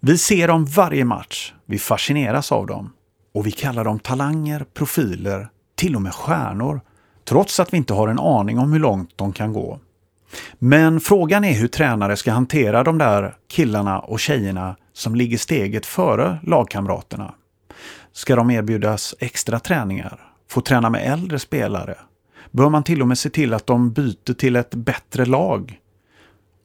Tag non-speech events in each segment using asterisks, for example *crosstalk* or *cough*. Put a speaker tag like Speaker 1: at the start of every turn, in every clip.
Speaker 1: Vi ser dem varje match, vi fascineras av dem och vi kallar dem talanger, profiler, till och med stjärnor, trots att vi inte har en aning om hur långt de kan gå. Men frågan är hur tränare ska hantera de där killarna och tjejerna som ligger steget före lagkamraterna. Ska de erbjudas extra träningar? Få träna med äldre spelare? Bör man till och med se till att de byter till ett bättre lag?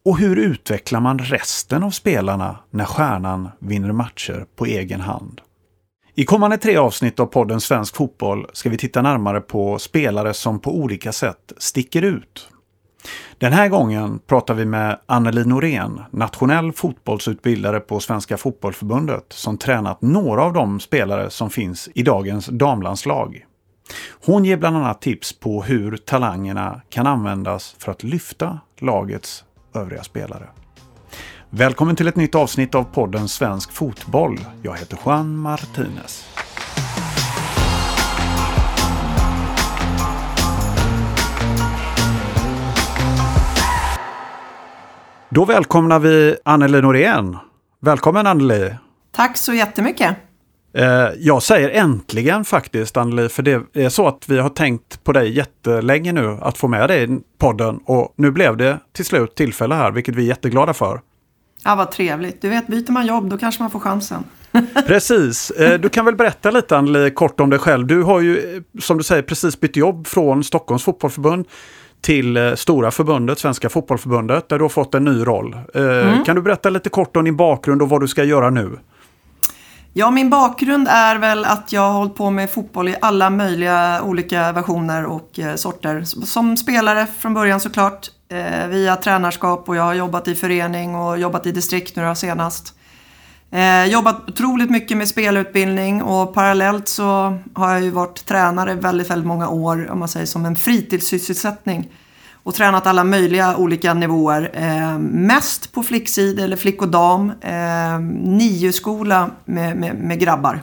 Speaker 1: Och hur utvecklar man resten av spelarna när stjärnan vinner matcher på egen hand? I kommande tre avsnitt av podden Svensk Fotboll ska vi titta närmare på spelare som på olika sätt sticker ut. Den här gången pratar vi med Anneli Norén, nationell fotbollsutbildare på Svenska Fotbollförbundet som tränat några av de spelare som finns i dagens damlandslag. Hon ger bland annat tips på hur talangerna kan användas för att lyfta lagets övriga spelare. Välkommen till ett nytt avsnitt av podden Svensk Fotboll. Jag heter Juan Martinez. Då välkomnar vi Anneli Norén. Välkommen Anneli!
Speaker 2: Tack så jättemycket!
Speaker 1: Eh, jag säger äntligen faktiskt Anneli, för det är så att vi har tänkt på dig jättelänge nu att få med dig i podden och nu blev det till slut tillfälle här, vilket vi är jätteglada för.
Speaker 2: Ja, vad trevligt. Du vet, byter man jobb då kanske man får chansen. *laughs*
Speaker 1: Precis. Eh, du kan väl berätta lite Anneli kort om dig själv. Du har ju, eh, som du säger, precis bytt jobb från Stockholms fotbollförbund till stora förbundet, Svenska fotbollförbundet, där du har fått en ny roll. Mm. Kan du berätta lite kort om din bakgrund och vad du ska göra nu?
Speaker 2: Ja, min bakgrund är väl att jag har hållit på med fotboll i alla möjliga olika versioner och eh, sorter. Som spelare från början såklart, eh, via tränarskap och jag har jobbat i förening och jobbat i distrikt nu senast. Eh, jobbat otroligt mycket med spelutbildning och parallellt så har jag ju varit tränare väldigt, väldigt många år, om man säger som en fritidssysselsättning och tränat alla möjliga olika nivåer. Eh, mest på flicksida eller flick och dam. Eh, nio-skola med, med, med grabbar.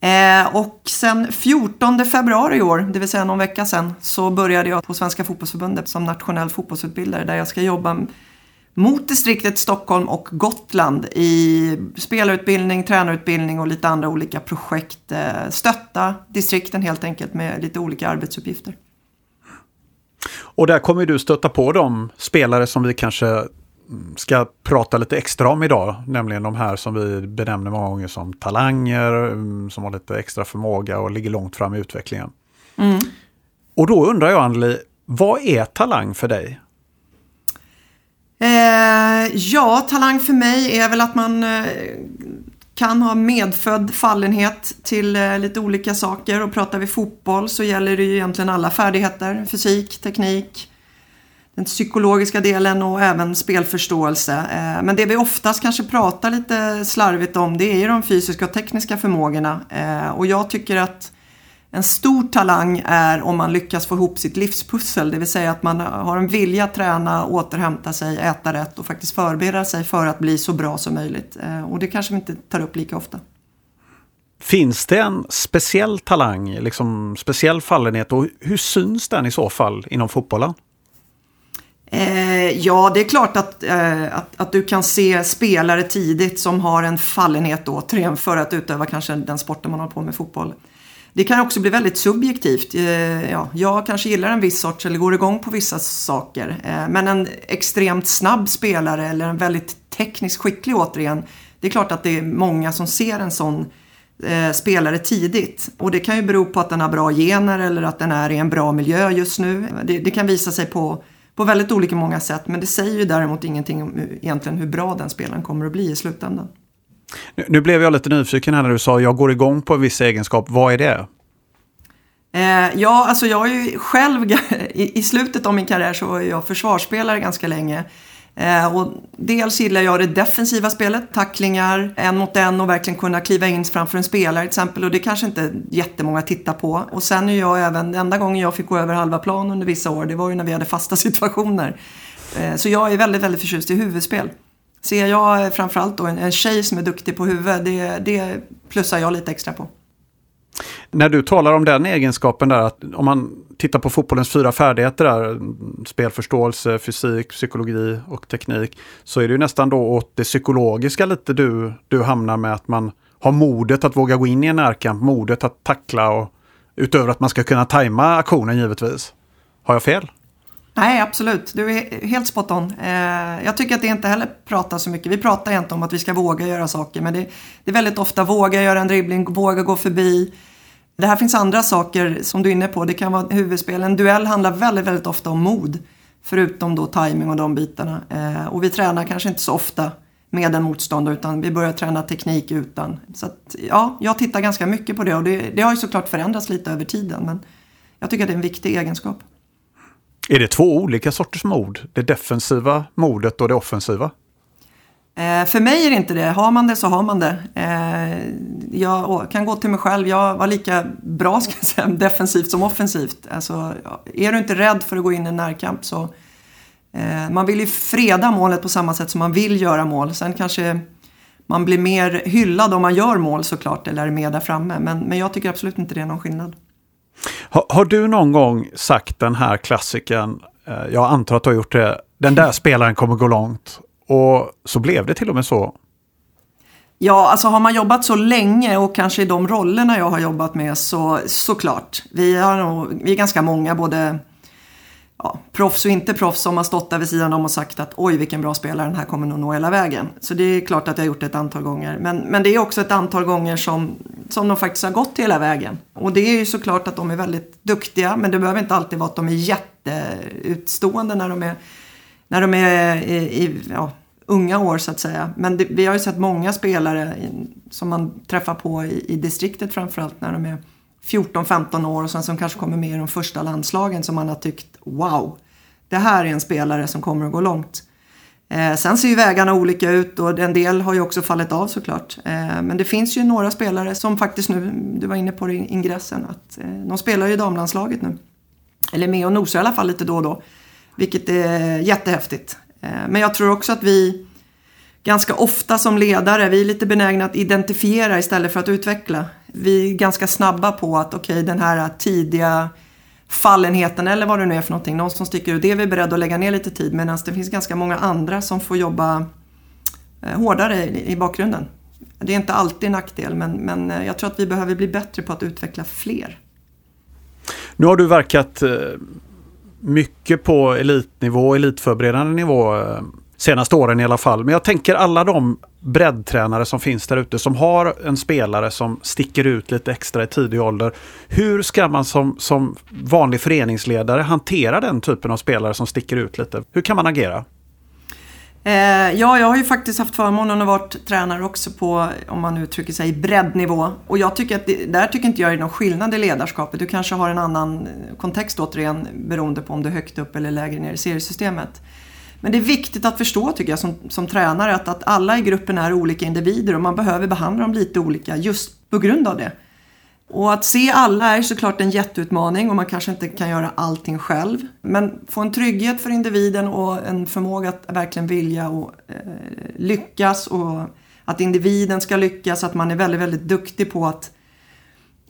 Speaker 2: Eh, och sen 14 februari i år, det vill säga någon vecka sen, så började jag på Svenska fotbollsförbundet som nationell fotbollsutbildare där jag ska jobba mot distriktet Stockholm och Gotland i spelarutbildning, tränarutbildning och lite andra olika projekt. Eh, stötta distrikten helt enkelt med lite olika arbetsuppgifter.
Speaker 1: Och där kommer du stöta på de spelare som vi kanske ska prata lite extra om idag, nämligen de här som vi benämner många gånger som talanger, mm, som har lite extra förmåga och ligger långt fram i utvecklingen. Mm. Och då undrar jag Anneli, vad är talang för dig?
Speaker 2: Eh, ja, talang för mig är väl att man eh, kan ha medfödd fallenhet till eh, lite olika saker och pratar vi fotboll så gäller det ju egentligen alla färdigheter. Fysik, teknik, den psykologiska delen och även spelförståelse. Eh, men det vi oftast kanske pratar lite slarvigt om det är ju de fysiska och tekniska förmågorna. Eh, och jag tycker att en stor talang är om man lyckas få ihop sitt livspussel, det vill säga att man har en vilja att träna, återhämta sig, äta rätt och faktiskt förbereda sig för att bli så bra som möjligt. Eh, och det kanske vi inte tar upp lika ofta.
Speaker 1: Finns det en speciell talang, liksom speciell fallenhet och hur syns den i så fall inom fotbollen?
Speaker 2: Eh, ja, det är klart att, eh, att, att, du kan se spelare tidigt som har en fallenhet återigen för att utöva kanske den sporten man har på med fotboll. Det kan också bli väldigt subjektivt. Eh, ja, jag kanske gillar en viss sorts eller går igång på vissa saker. Eh, men en extremt snabb spelare eller en väldigt tekniskt skicklig återigen. Det är klart att det är många som ser en sån eh, spelare tidigt. Och det kan ju bero på att den har bra gener eller att den är i en bra miljö just nu. Det, det kan visa sig på, på väldigt olika många sätt. Men det säger ju däremot ingenting om egentligen hur bra den spelaren kommer att bli i slutändan.
Speaker 1: Nu, nu blev jag lite nyfiken här när du sa jag går igång på en viss egenskap. Vad är det?
Speaker 2: Eh, ja, alltså jag är ju själv, *laughs* i, i, slutet av min karriär så var jag försvarsspelare ganska länge. Eh, och dels gillar jag det defensiva spelet, tacklingar, en mot en och verkligen kunna kliva in framför en spelare till exempel. Och det kanske inte jättemånga tittar på. Och sen är jag även, enda gången jag fick gå över halva plan under vissa år, det var ju när vi hade fasta *laughs* situationer. Eh, så jag är väldigt, väldigt förtjust i huvudspel. Ser jag framförallt då en, en tjej som är duktig på huvud, det, det plussar jag lite extra på.
Speaker 1: När du talar om den egenskapen där, att om man tittar på fotbollens fyra färdigheter där, spelförståelse, fysik, psykologi och teknik, så är det ju nästan då åt det psykologiska lite du, du hamnar med att man har modet att våga gå in i en närkamp, modet att tackla och utöver att man ska kunna tajma aktionen givetvis. Har jag fel?
Speaker 2: Nej, absolut. Du är helt spot on. Eh, jag tycker att det inte heller pratar så mycket. Vi pratar inte om att vi ska våga göra saker, men det, det är väldigt ofta våga göra en dribbling, våga gå förbi. Det här finns andra saker som du är inne på. Det kan vara huvudspel. En duell handlar väldigt, väldigt ofta om mod. Förutom då timing och de bitarna. Eh, och vi tränar kanske inte så ofta med en motståndare utan vi börjar träna teknik utan. Så att, ja, jag tittar ganska mycket på det och det, det har ju såklart förändrats lite över tiden. Men jag tycker att det är en viktig egenskap.
Speaker 1: Är det två olika sorters mod? Det defensiva modet och det offensiva?
Speaker 2: Eh, för mig är det inte det. Har man det så har man det. Eh, jag kan gå till mig själv. Jag var lika bra ska jag säga, defensivt som offensivt. Alltså, är du inte rädd för att gå in i en närkamp så... Eh, man vill ju freda målet på samma sätt som man vill göra mål. Sen kanske man blir mer hyllad om man gör mål såklart, eller är med där framme. Men, men jag tycker absolut inte det är någon skillnad.
Speaker 1: Har, har du någon gång sagt den här klassiken, eh, jag antar att du har gjort det, den där spelaren kommer gå långt. Och så blev det till och med så.
Speaker 2: Ja, alltså har man jobbat så länge och kanske i de rollerna jag har jobbat med så såklart. Vi, har nog, vi är ganska många, både ja, proffs och inte proffs, som har stått där vid sidan om och sagt att oj vilken bra spelare, den här kommer nog nå hela vägen. Så det är klart att jag har gjort det ett antal gånger. Men, men det är också ett antal gånger som, som de faktiskt har gått hela vägen. Och det är ju såklart att de är väldigt duktiga, men det behöver inte alltid vara att de är jätteutstående när de är, när de är i, i ja, unga år så att säga. Men det, vi har ju sett många spelare som man träffar på i, i distriktet framförallt när de är 14-15 år och sen som kanske kommer med i de första landslagen som man har tyckt wow, det här är en spelare som kommer att gå långt. Eh, sen ser ju vägarna olika ut och en del har ju också fallit av såklart. Eh, men det finns ju några spelare som faktiskt nu, du var inne på det i ingressen, att eh, de spelar ju damlandslaget nu. Eller med och nosar i alla fall lite då och då. Vilket är jättehäftigt. Eh, men jag tror också att vi ganska ofta som ledare, vi är lite benägna att identifiera istället för att utveckla. Vi är ganska snabba på att okej, okay, den här tidiga fallenheten eller vad det nu är för någonting, någon som sticker ut, det är vi beredda att lägga ner lite tid medan det finns ganska många andra som får jobba eh, hårdare i, bakgrunden. Det är inte alltid en nackdel men, men eh, jag tror att vi behöver bli bättre på att utveckla fler.
Speaker 1: Nu har du verkat eh, mycket på elitnivå, elitförberedande nivå senaste åren i alla fall. Men jag tänker alla de breddtränare som finns där ute som har en spelare som sticker ut lite extra i tidig ålder. Hur ska man som, som vanlig föreningsledare hantera den typen av spelare som sticker ut lite? Hur kan man agera?
Speaker 2: Eh, ja, jag har ju faktiskt haft förmånen att vara tränare också på, om man uttrycker sig, breddnivå. Och jag tycker att det, där tycker inte jag är någon skillnad i ledarskapet. Du kanske har en annan kontext återigen beroende på om du är högt upp eller lägre ner i seriesystemet. Men det är viktigt att förstå tycker jag som, som tränare att, att alla i gruppen är olika individer och man behöver behandla dem lite olika just på grund av det. Och att se alla är såklart en jätteutmaning och man kanske inte kan göra allting själv. Men få en trygghet för individen och en förmåga att verkligen vilja och eh, lyckas och att individen ska lyckas, att man är väldigt, väldigt duktig på att,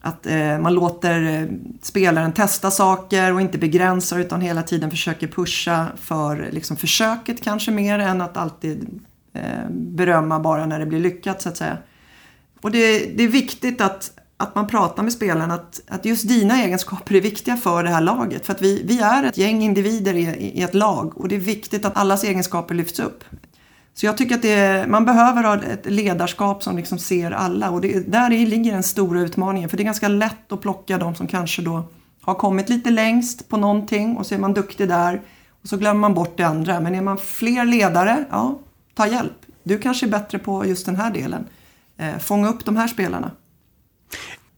Speaker 2: att eh, man låter eh, spelaren testa saker och inte begränsar utan hela tiden försöker pusha för liksom, försöket kanske mer än att alltid eh, berömma bara när det blir lyckat så att säga. Och det, det är viktigt att att man pratar med spelarna att, att just dina egenskaper är viktiga för det här laget. För att vi, vi är ett gäng individer i, i ett lag och det är viktigt att allas egenskaper lyfts upp. Så jag tycker att det, man behöver ha ett ledarskap som liksom ser alla och det, där ligger den stora utmaningen. För det är ganska lätt att plocka de som kanske då har kommit lite längst på någonting och så är man duktig där och så glömmer man bort det andra. Men är man fler ledare, ja, ta hjälp. Du kanske är bättre på just den här delen. Eh, fånga upp de här spelarna.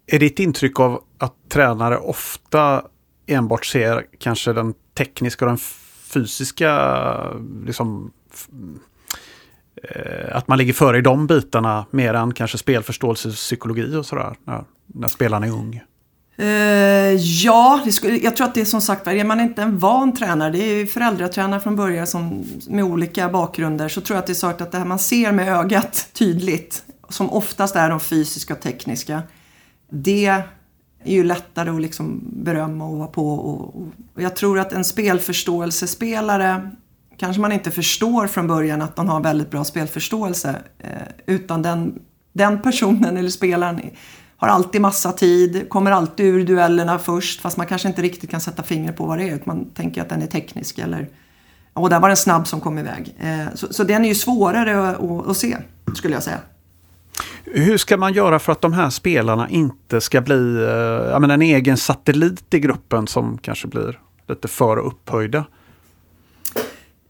Speaker 1: Är ditt intryck av att tränare ofta enbart ser kanske den tekniska och den fysiska, liksom, Eh, att man ligger före i de bitarna mer än kanske spelförståelse, psykologi och sådär, när, när spelaren är ung?
Speaker 2: Uh, ja, skulle, jag tror att det är som sagt är man inte en van tränare, det är ju föräldratränare från början som, med olika bakgrunder, så tror jag att det är sagt att det här man ser med ögat tydligt, som oftast är de fysiska och tekniska, det är ju lättare att liksom berömma och vara på. Och, och jag tror att en spelförståelsespelare kanske man inte förstår från början att de har väldigt bra spelförståelse. Eh, utan den, den personen eller spelaren har alltid massa tid, kommer alltid ur duellerna först fast man kanske inte riktigt kan sätta fingret på vad det är. Utan man tänker att den är teknisk eller och där var den snabb som kom iväg. Eh, så, så den är ju svårare att, att, se, skulle jag säga.
Speaker 1: Hur ska man göra för att de här spelarna inte ska bli eh, menar, en egen satellit i gruppen som kanske blir lite för upphöjda?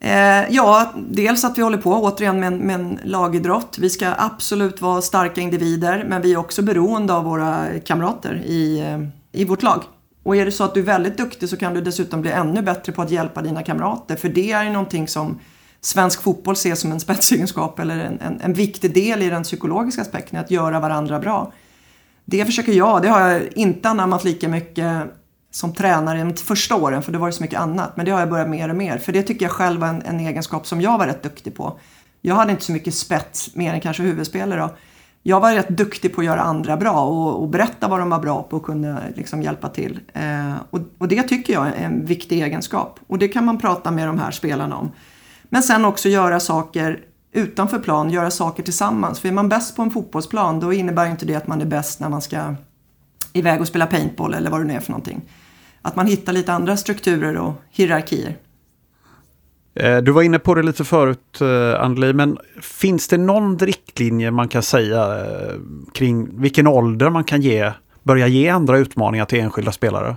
Speaker 2: Eh, ja, dels att vi håller på återigen med en, med en lagidrott. Vi ska absolut vara starka individer men vi är också beroende av våra kamrater i, eh, i vårt lag. Och är det så att du är väldigt duktig så kan du dessutom bli ännu bättre på att hjälpa dina kamrater. För det är ju någonting som svensk fotboll ser som en spetsegenskap eller en, en, en viktig del i den psykologiska aspekten, att göra varandra bra. Det försöker jag, det har jag inte anammat lika mycket som tränare de första åren, för det var det så mycket annat. Men det har jag börjat mer och mer, för det tycker jag själv var en, en egenskap som jag var rätt duktig på. Jag hade inte så mycket spets, mer än kanske huvudspelare då. Jag var rätt duktig på att göra andra bra och, och berätta vad de var bra på och kunde liksom hjälpa till. Eh, och, och, det tycker jag är en viktig egenskap. Och det kan man prata med de här spelarna om. Men sen också göra saker utanför plan, göra saker tillsammans. För är man bäst på en fotbollsplan då innebär inte det att man är bäst när man ska iväg och spela paintball eller vad det nu är för någonting. Att man hittar lite andra strukturer och hierarkier.
Speaker 1: Eh, du var inne på det lite förut, eh, Anneli, men finns det någon riktlinje man kan säga eh, kring vilken ålder man kan ge, börja ge andra utmaningar till enskilda spelare?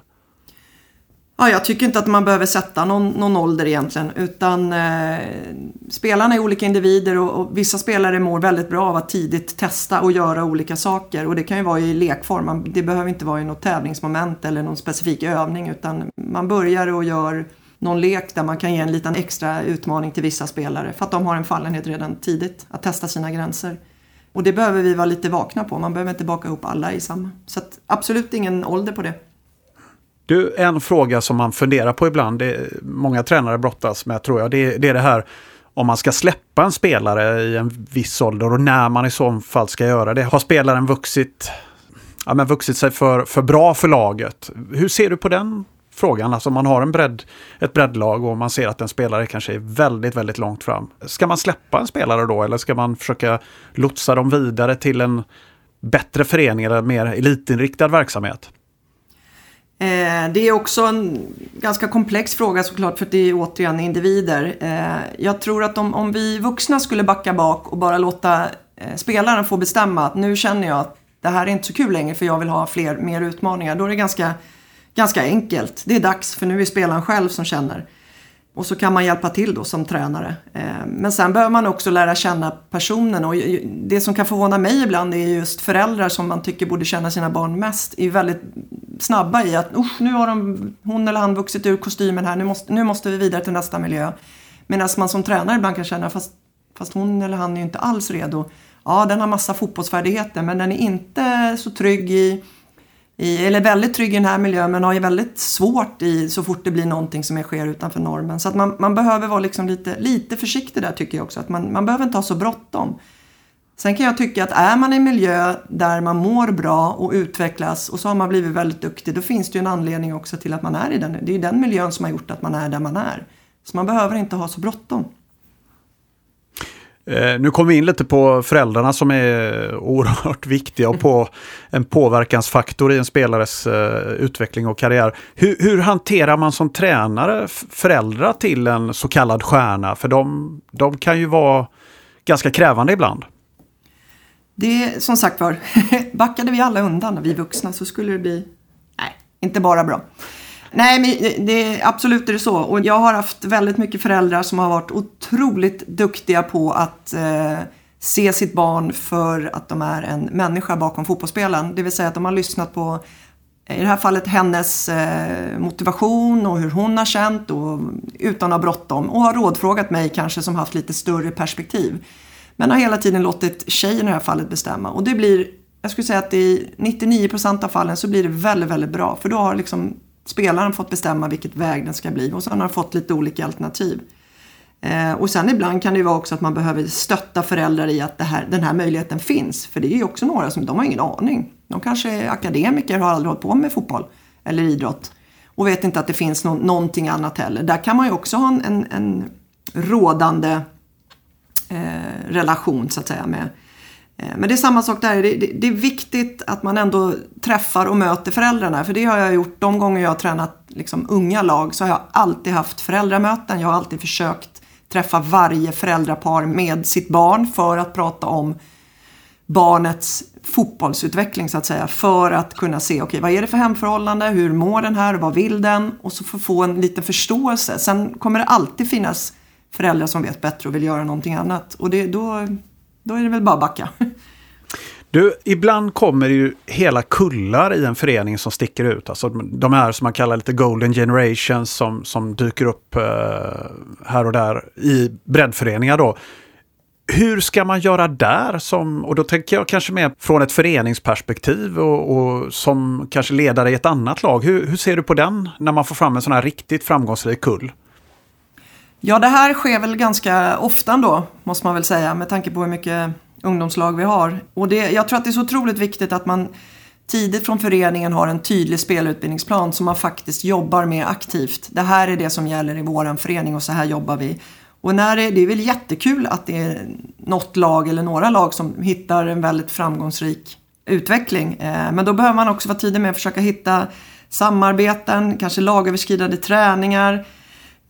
Speaker 2: Ja, jag tycker inte att man behöver sätta någon, någon ålder egentligen. Utan eh, spelarna är olika individer och, och, vissa spelare mår väldigt bra av att tidigt testa och göra olika saker. Och det kan ju vara i lekform. det behöver inte vara i något tävlingsmoment eller någon specifik övning. Utan man börjar och gör någon lek där man kan ge en liten extra utmaning till vissa spelare. För att de har en fallenhet redan tidigt att testa sina gränser. Och det behöver vi vara lite vakna på. Man behöver inte baka ihop alla i samma. Så absolut ingen ålder på det.
Speaker 1: Du, en fråga som man funderar på ibland, det är, många tränare brottas med tror jag, det, det är det här om man ska släppa en spelare i en viss ålder och när man i så fall ska göra det. Har spelaren vuxit, ja, men vuxit sig för, för bra för laget? Hur ser du på den frågan? Alltså om man har en bredd, ett breddlag och man ser att en spelare kanske är väldigt, väldigt långt fram. Ska man släppa en spelare då eller ska man försöka lotsa dem vidare till en bättre förening eller mer elitinriktad verksamhet?
Speaker 2: Eh, det är också en ganska komplex fråga såklart för att det är återigen individer. Eh, jag tror att om, om vi vuxna skulle backa bak och bara låta eh, spelaren få bestämma att nu känner jag att det här är inte så kul längre för jag vill ha fler, mer utmaningar. Då är det ganska, ganska enkelt. Det är dags för nu är spelaren själv som känner. Och så kan man hjälpa till då som tränare. Men sen behöver man också lära känna personen och det som kan förvåna mig ibland är just föräldrar som man tycker borde känna sina barn mest är väldigt snabba i att nu har de, hon eller han vuxit ur kostymen här, nu måste, nu måste vi vidare till nästa miljö. Medan man som tränare ibland kan känna fast, fast hon eller han är ju inte alls redo. Ja, den har massa fotbollsfärdigheter men den är inte så trygg i i, eller väldigt trygg i den här miljön men har ju väldigt svårt i så fort det blir någonting som sker utanför normen. Så att man, man behöver vara liksom lite, lite försiktig där tycker jag också. Att man, man behöver inte ha så bråttom. Sen kan jag tycka att är man i en miljö där man mår bra och utvecklas och så har man blivit väldigt duktig, då finns det ju en anledning också till att man är i den. Det är ju den miljön som har gjort att man är där man är. Så man behöver inte ha så bråttom.
Speaker 1: Eh, nu kommer vi in lite på föräldrarna som är oerhört *laughs* viktiga och på en påverkansfaktor i en spelares eh, utveckling och karriär. Hur, hur, hanterar man som tränare föräldrar till en så kallad stjärna? För de, de kan ju vara ganska krävande ibland.
Speaker 2: Det som sagt var, *laughs* backade vi alla undan, vi vuxna, så skulle det bli, nej, inte bara bra. Nej, men det, absolut är det så. Och jag har haft väldigt mycket föräldrar som har varit otroligt duktiga på att eh, se sitt barn för att de är en människa bakom fotbollsspelen. Det vill säga att de har lyssnat på i det här fallet hennes eh, motivation och hur hon har känt och, utan att ha bråttom och har rådfrågat mig kanske som haft lite större perspektiv. Men har hela tiden låtit tjejen i det här fallet bestämma och det blir, jag skulle säga att i 99% av fallen så blir det väldigt, väldigt bra för då har liksom spelaren fått bestämma vilket väg den ska bli och sen har fått lite olika alternativ. Eh, och sen ibland kan det ju vara också att man behöver stötta föräldrar i att här, den här möjligheten finns. För det är ju också några som de har ingen aning. De kanske är akademiker och har aldrig hållit på med fotboll eller idrott och vet inte att det finns no någonting annat heller. Där kan man ju också ha en, en, en rådande eh, relation så att säga med eh, men det är samma sak där. Det, det, det, är viktigt att man ändå träffar och möter föräldrarna. För det har jag gjort de gånger jag har tränat liksom, unga lag. Så har jag alltid haft föräldramöten. Jag har alltid försökt träffa varje föräldrapar med sitt barn för att prata om barnets fotbollsutveckling så att säga. För att kunna se, okej okay, vad är det för hemförhållande, hur mår den här, vad vill den? Och så få en liten förståelse. Sen kommer det alltid finnas föräldrar som vet bättre och vill göra någonting annat. Och det, då, då är det väl bara att backa.
Speaker 1: Du, ibland kommer ju hela kullar i en förening som sticker ut. Alltså de här som man kallar lite golden generations som, som dyker upp eh, här och där i breddföreningar då. Hur ska man göra där? Som, och då tänker jag kanske mer från ett föreningsperspektiv och, och som kanske ledare i ett annat lag. Hur, hur, ser du på den när man får fram en sån här riktigt framgångsrik kull?
Speaker 2: Ja, det här sker väl ganska ofta ändå, måste man väl säga, med tanke på hur mycket ungdomslag vi har. Och det, jag tror att det är så otroligt viktigt att man tidigt från föreningen har en tydlig spelutbildningsplan som man faktiskt jobbar med aktivt. Det här är det som gäller i våran förening och så här jobbar vi. Och när det, det är väl jättekul att det är något lag eller några lag som hittar en väldigt framgångsrik utveckling. Eh, men då behöver man också vara tidig med att försöka hitta samarbeten, kanske lagöverskridande träningar.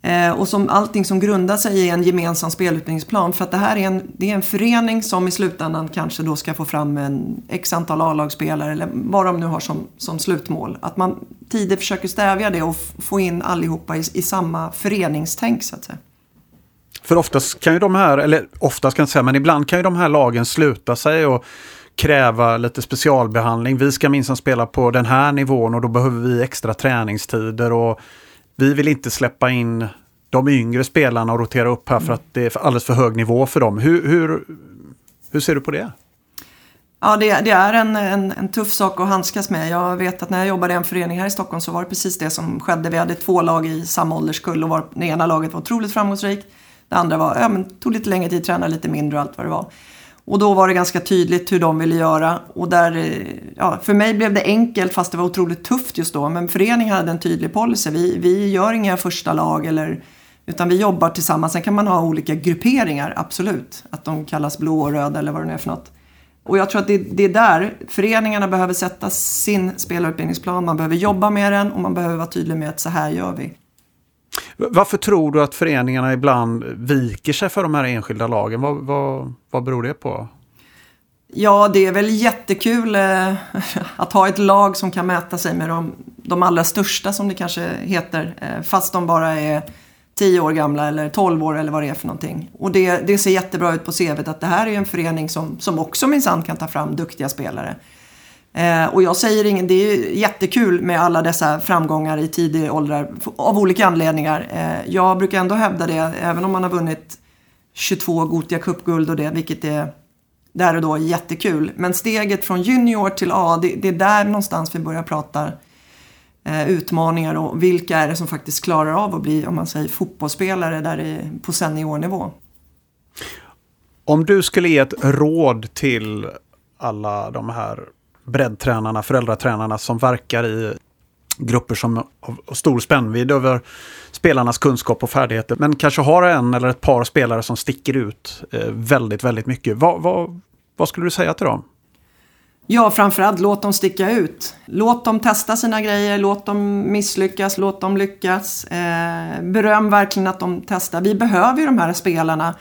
Speaker 2: Eh, och som allting som grundar sig i en gemensam spelutbildningsplan. För att det här är en, det är en förening som i slutändan kanske då ska få fram en x antal A-lagsspelare eller vad de nu har som, som slutmål. Att man tidigt försöker stävja det och få in allihopa i, i samma föreningstänk så att säga.
Speaker 1: För oftast kan ju de här, eller oftast kan jag säga, men ibland kan ju de här lagen sluta sig och kräva lite specialbehandling. Vi ska minsann spela på den här nivån och då behöver vi extra träningstider och vi vill inte släppa in de yngre spelarna och rotera upp här för att det är alldeles för hög nivå för dem. Hur, hur, hur ser du på det?
Speaker 2: Ja, det, det är en, en, en, tuff sak att handskas med. Jag vet att när jag jobbade i en förening här i Stockholm så var det precis det som skedde. Vi hade två lag i samma ålderskull och var, det ena laget var otroligt framgångsrikt. Det andra var, ja, men, tog lite längre tid, tränade lite mindre och allt vad det var. Och då var det ganska tydligt hur de ville göra. Och där, eh, ja, för mig blev det enkelt fast det var otroligt tufft just då. Men föreningen hade en tydlig policy. Vi, vi gör inga första lag eller utan vi jobbar tillsammans. Sen kan man ha olika grupperingar, absolut. Att de kallas blå och röda eller vad det nu är för något. Och jag tror att det, det är där föreningarna behöver sätta sin spelarutbildningsplan. Man behöver jobba med den och man behöver vara tydlig med att så här gör vi.
Speaker 1: Varför tror du att föreningarna ibland viker sig för de här enskilda lagen? Vad, vad, vad beror det på?
Speaker 2: Ja, det är väl jättekul eh, *laughs* att ha ett lag som kan mäta sig med de, de allra största som det kanske heter. Eh, fast de bara är 10 år gamla eller 12 år eller vad det är för någonting. Och det, det ser jättebra ut på CVt att det här är en förening som, som också minsann kan ta fram duktiga spelare. Eh, och jag säger ingen, det är jättekul med alla dessa framgångar i tidig ålder av olika anledningar. Eh, jag brukar ändå hävda det, även om man har vunnit 22 Gotia Cup-guld och det, vilket är där och då jättekul. Men steget från junior till A, det, det är där någonstans vi börjar prata eh, utmaningar och vilka är det som faktiskt klarar av att bli, om man säger fotbollsspelare där i, på seniornivå.
Speaker 1: Om du skulle ge ett råd till alla de här breddtränarna, föräldratränarna som verkar i grupper som har stor spännvidd över spelarnas kunskap och färdigheter. Men kanske har en eller ett par spelare som sticker ut eh, väldigt, väldigt mycket. Vad, vad, vad skulle du säga till dem?
Speaker 2: Ja, framförallt låt dem sticka ut. Låt dem testa sina grejer, låt dem misslyckas, låt dem lyckas. Eh, beröm verkligen att de testar. Vi behöver ju de här spelarna,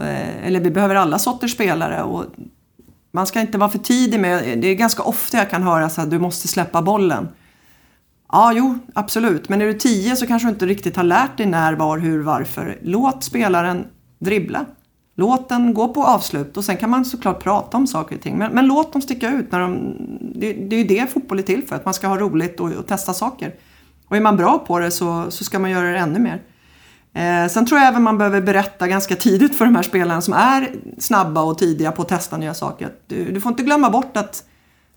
Speaker 2: eh, eller vi behöver alla sorters spelare. Och man ska inte vara för tidig med, det är ganska ofta jag kan höra så att du måste släppa bollen. Ja, jo, absolut. Men är du tio så kanske du inte riktigt har lärt dig när, var, hur, varför. Låt spelaren dribbla. Låt den gå på avslut och sen kan man såklart prata om saker och ting. Men, men låt dem sticka ut. När de, det, det är ju det fotboll är till för, att man ska ha roligt och, och, testa saker. Och är man bra på det så, så ska man göra det ännu mer. Eh, sen tror jag även man behöver berätta ganska tidigt för de här spelarna som är snabba och tidiga på att testa nya saker. Du, du får inte glömma bort att,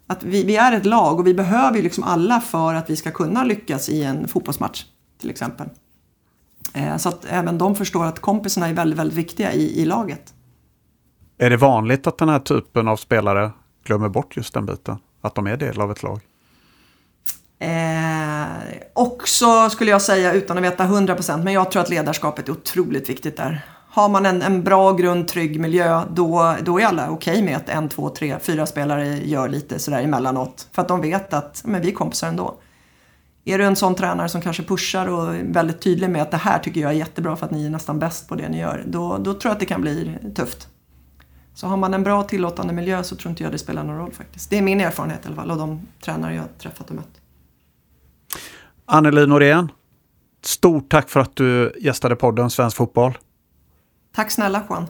Speaker 2: att vi, vi, är ett lag och vi behöver ju liksom alla för att vi ska kunna lyckas i en fotbollsmatch till exempel. Eh, så att även de förstår att kompisarna är väldigt, väldigt viktiga i, i laget.
Speaker 1: Är det vanligt att den här typen av spelare glömmer bort just den biten? att de är del av ett lag?
Speaker 2: Eh, också skulle jag säga, utan att veta 100%, men jag tror att ledarskapet är otroligt viktigt där. Har man en, en bra grund, trygg miljö, då, då är alla okej okay med att en, två, tre, fyra spelare gör lite sådär emellanåt. För att de vet att men vi är kompisar ändå. Är du en sån tränare som kanske pushar och är väldigt tydlig med att det här tycker jag är jättebra för att ni är nästan bäst på det ni gör, då, då tror jag att det kan bli tufft. Så har man en bra tillåtande miljö så tror inte jag det spelar någon roll faktiskt. Det är min erfarenhet i alla fall och de tränare jag träffat och mött.
Speaker 1: Anneli Norén, stort tack för att du gästade podden Svensk Fotboll.
Speaker 2: Tack snälla Juan.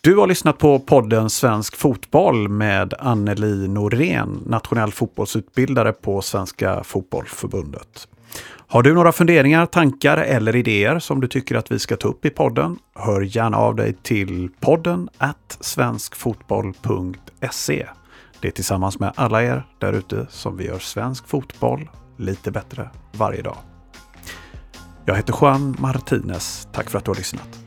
Speaker 1: Du har lyssnat på podden Svensk Fotboll med Anneli Norén, nationell fotbollsutbildare på Svenska Fotbollförbundet. Har du några funderingar, tankar eller idéer som du tycker att vi ska ta upp i podden? Hör gärna av dig till podden at svenskfotboll.se. Det är tillsammans med alla er där ute som vi gör svensk fotboll lite bättre varje dag. Jag heter Juan Martinez. Tack för att du har lyssnat.